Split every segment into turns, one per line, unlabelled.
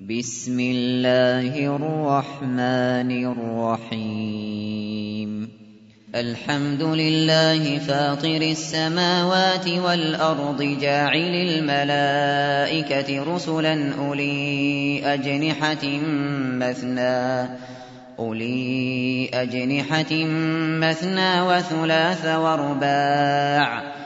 بسم الله الرحمن الرحيم. الحمد لله فاطر السماوات والأرض جاعل الملائكة رسلا أولي أجنحة مثنى أولي أجنحة مثنى وثلاث ورباع.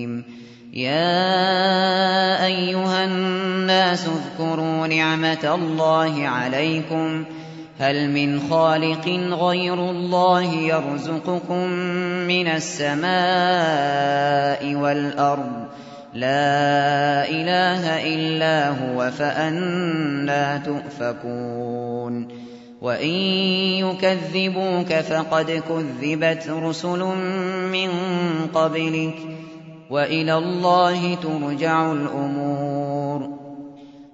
يا أيها الناس اذكروا نعمة الله عليكم. هل من خالق غير الله يرزقكم من السماء والأرض؟ لا إله إلا هو فأنا تؤفكون. وإن يكذبوك فقد كذبت رسل من قبلك. وإلى الله ترجع الأمور.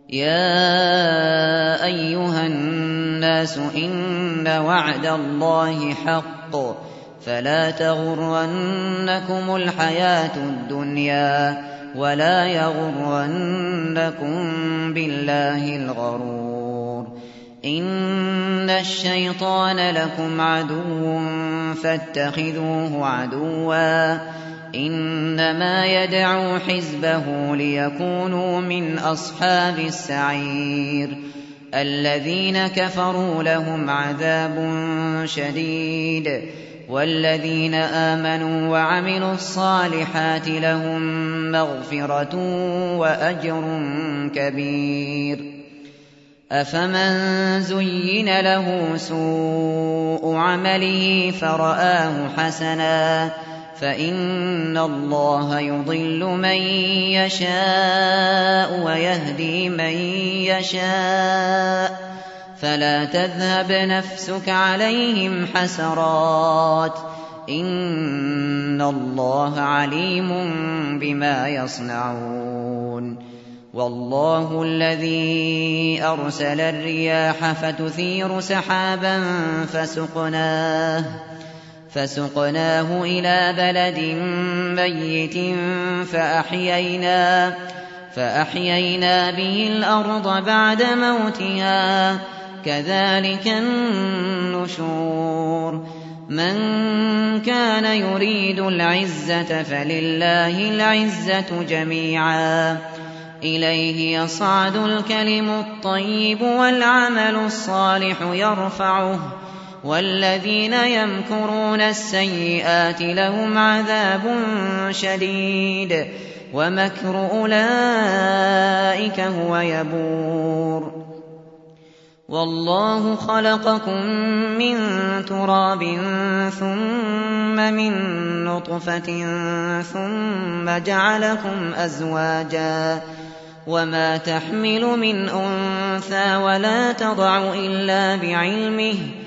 يا أيها الناس إن وعد الله حق. فلا تغرنكم الحياة الدنيا ولا يغرنكم بالله الغرور. إن الشيطان لكم عدو فاتخذوه عدواً. إنما يدعو حزبه ليكونوا من أصحاب السعير الذين كفروا لهم عذاب شديد والذين آمنوا وعملوا الصالحات لهم مغفرة وأجر كبير أفمن زين له سوء عمله فرآه حسناً فإن الله يضل من يشاء ويهدي من يشاء فلا تذهب نفسك عليهم حسرات إن الله عليم بما يصنعون والله الذي أرسل الرياح فتثير سحابا فسقناه فسقناه إلى بلد ميت فأحيينا فأحيينا به الأرض بعد موتها. كذلك النشور. من كان يريد العزة فلله العزة جميعا. إليه يصعد الكلم الطيب والعمل الصالح يرفعه. والذين يمكرون السيئات لهم عذاب شديد ومكر أولئك هو يبور. والله خلقكم من تراب ثم من نطفة ثم جعلكم أزواجا وما تحمل من أنثى ولا تضع إلا بعلمه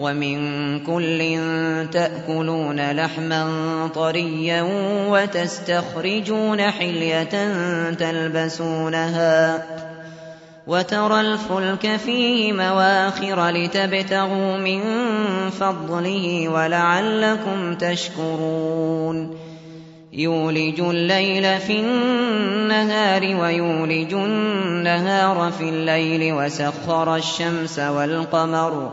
ومن كل تأكلون لحما طريا وتستخرجون حلية تلبسونها وترى الفلك فيه مواخر لتبتغوا من فضله ولعلكم تشكرون. يولج الليل في النهار ويولج النهار في الليل وسخر الشمس والقمر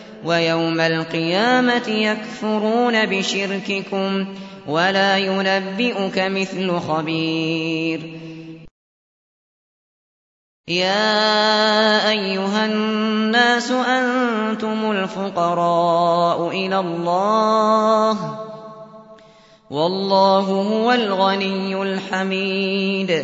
ويوم القيامة يكفرون بشرككم ولا ينبئك مثل خبير. يا أيها الناس أنتم الفقراء إلى الله والله هو الغني الحميد.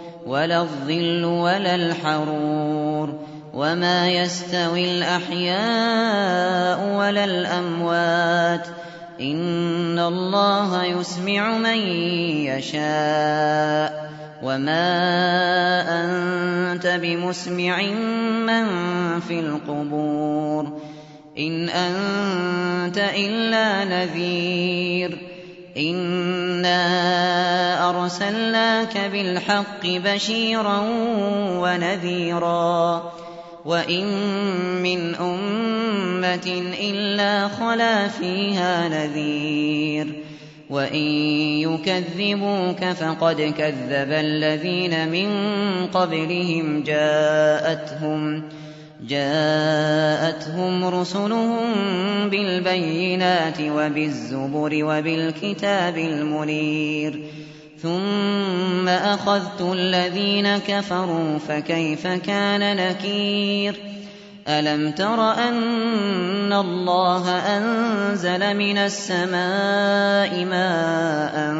ولا الظل ولا الحرور وما يستوي الأحياء ولا الأموات إن الله يسمع من يشاء وما أنت بمسمع من في القبور إن أنت إلا نذير إنا أرسلناك بالحق بشيرا ونذيرا وإن من أمة إلا خلا فيها نذير وإن يكذبوك فقد كذب الذين من قبلهم جاءتهم جاءتهم رسلهم بالبينات وبالزبر وبالكتاب المنير ثم أخذت الذين كفروا فكيف كان نكير؟ ألم تر أن الله أنزل من السماء ماء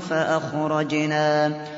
فأخرجنا فأخرجنا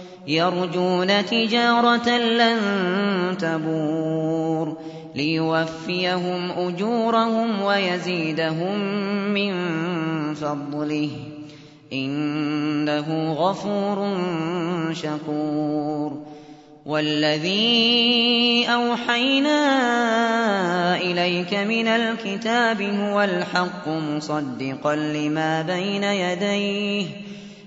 يرجون تجارة لن تبور ليوفيهم أجورهم ويزيدهم من فضله إنه غفور شكور والذي أوحينا إليك من الكتاب هو الحق مصدقا لما بين يديه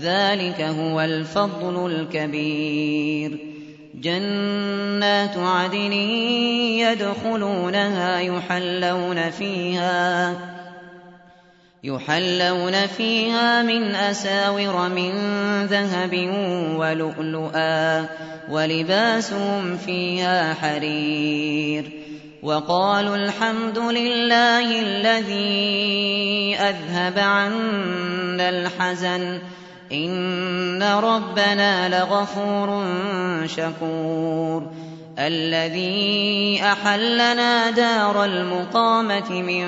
ذلك هو الفضل الكبير. جنات عدن يدخلونها يحلون فيها يحلون فيها من أساور من ذهب ولؤلؤا ولباسهم فيها حرير. وقالوا الحمد لله الذي أذهب عنا الحزن. إن ربنا لغفور شكور الذي أحلنا دار المقامة من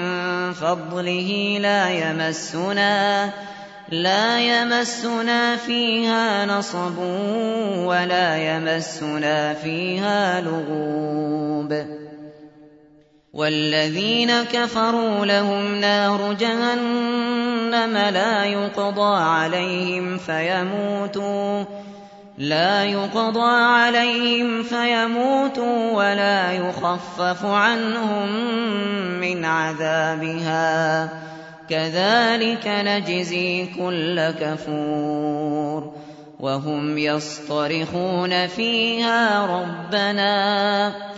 فضله لا يمسنا لا يمسنا فيها نصب ولا يمسنا فيها لغوب والذين كفروا لهم نار جهنم لا يقضى عليهم فيموتوا. لا يقضى عليهم فيموتوا ولا يخفف عنهم من عذابها. كذلك نجزي كل كفور. وهم يصطرخون فيها ربنا.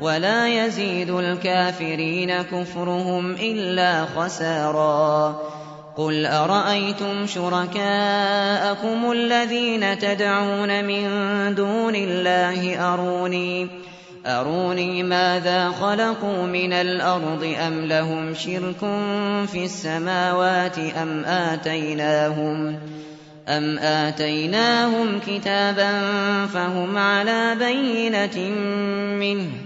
ولا يزيد الكافرين كفرهم إلا خسارا. قُلْ أَرَأَيْتُمْ شُرَكَاءَكُمُ الَّذِينَ تَدْعُونَ مِن دُونِ اللَّهِ أَرُونِي؟ أروني ماذا خلقوا من الأرض أم لهم شرك في السماوات أم آتيناهم؟ أم آتيناهم كتابا فهم على بينة منه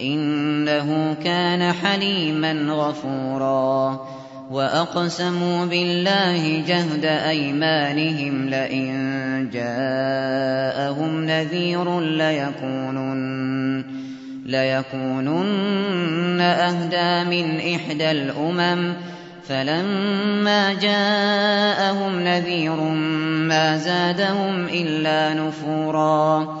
إِنَّهُ كَانَ حَلِيمًا غَفُورًا. وَأَقْسَمُوا بِاللَّهِ جَهْدَ أَيْمَانِهِمْ لَئِن جَاءَهُمْ نَذِيرٌ لَّيَكُونُنَّ لَيَكُونُنَّ أَهْدَىٰ مِنْ إِحْدَى الْأُمَمِ. فَلَمَّا جَاءَهُمْ نَذِيرٌ مَّا زَادَهُمْ إِلَّا نُفُورًا.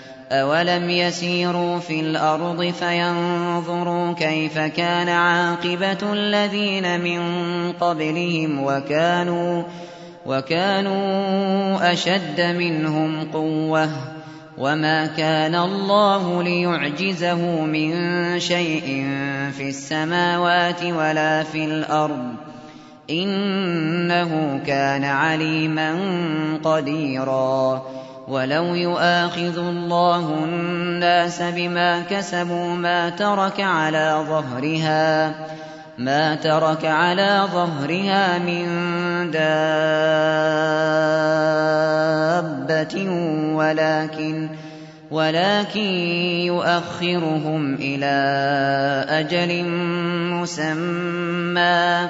أَوَلَمْ يَسِيرُوا فِي الْأَرْضِ فَيَنظُرُوا كَيْفَ كَانَ عَاقِبَةُ الَّذِينَ مِن قَبْلِهِمْ وَكَانُوا وَكَانُوا أَشَدَّ مِنْهُمْ قُوَّةً وَمَا كَانَ اللَّهُ لِيُعْجِزَهُ مِن شَيْءٍ فِي السَّمَاوَاتِ وَلَا فِي الْأَرْضِ ۚ إِنَّهُ كَانَ عَلِيمًا قَدِيرًا وَلَوْ يُؤَاخِذُ اللَّهُ النَّاسَ بِمَا كَسَبُوا مَا تَرَكَ عَلَىٰ ظَهْرِهَا ما ترك على ظهرها من دابة ولكن ولكن يؤخرهم إلى أجل مسمى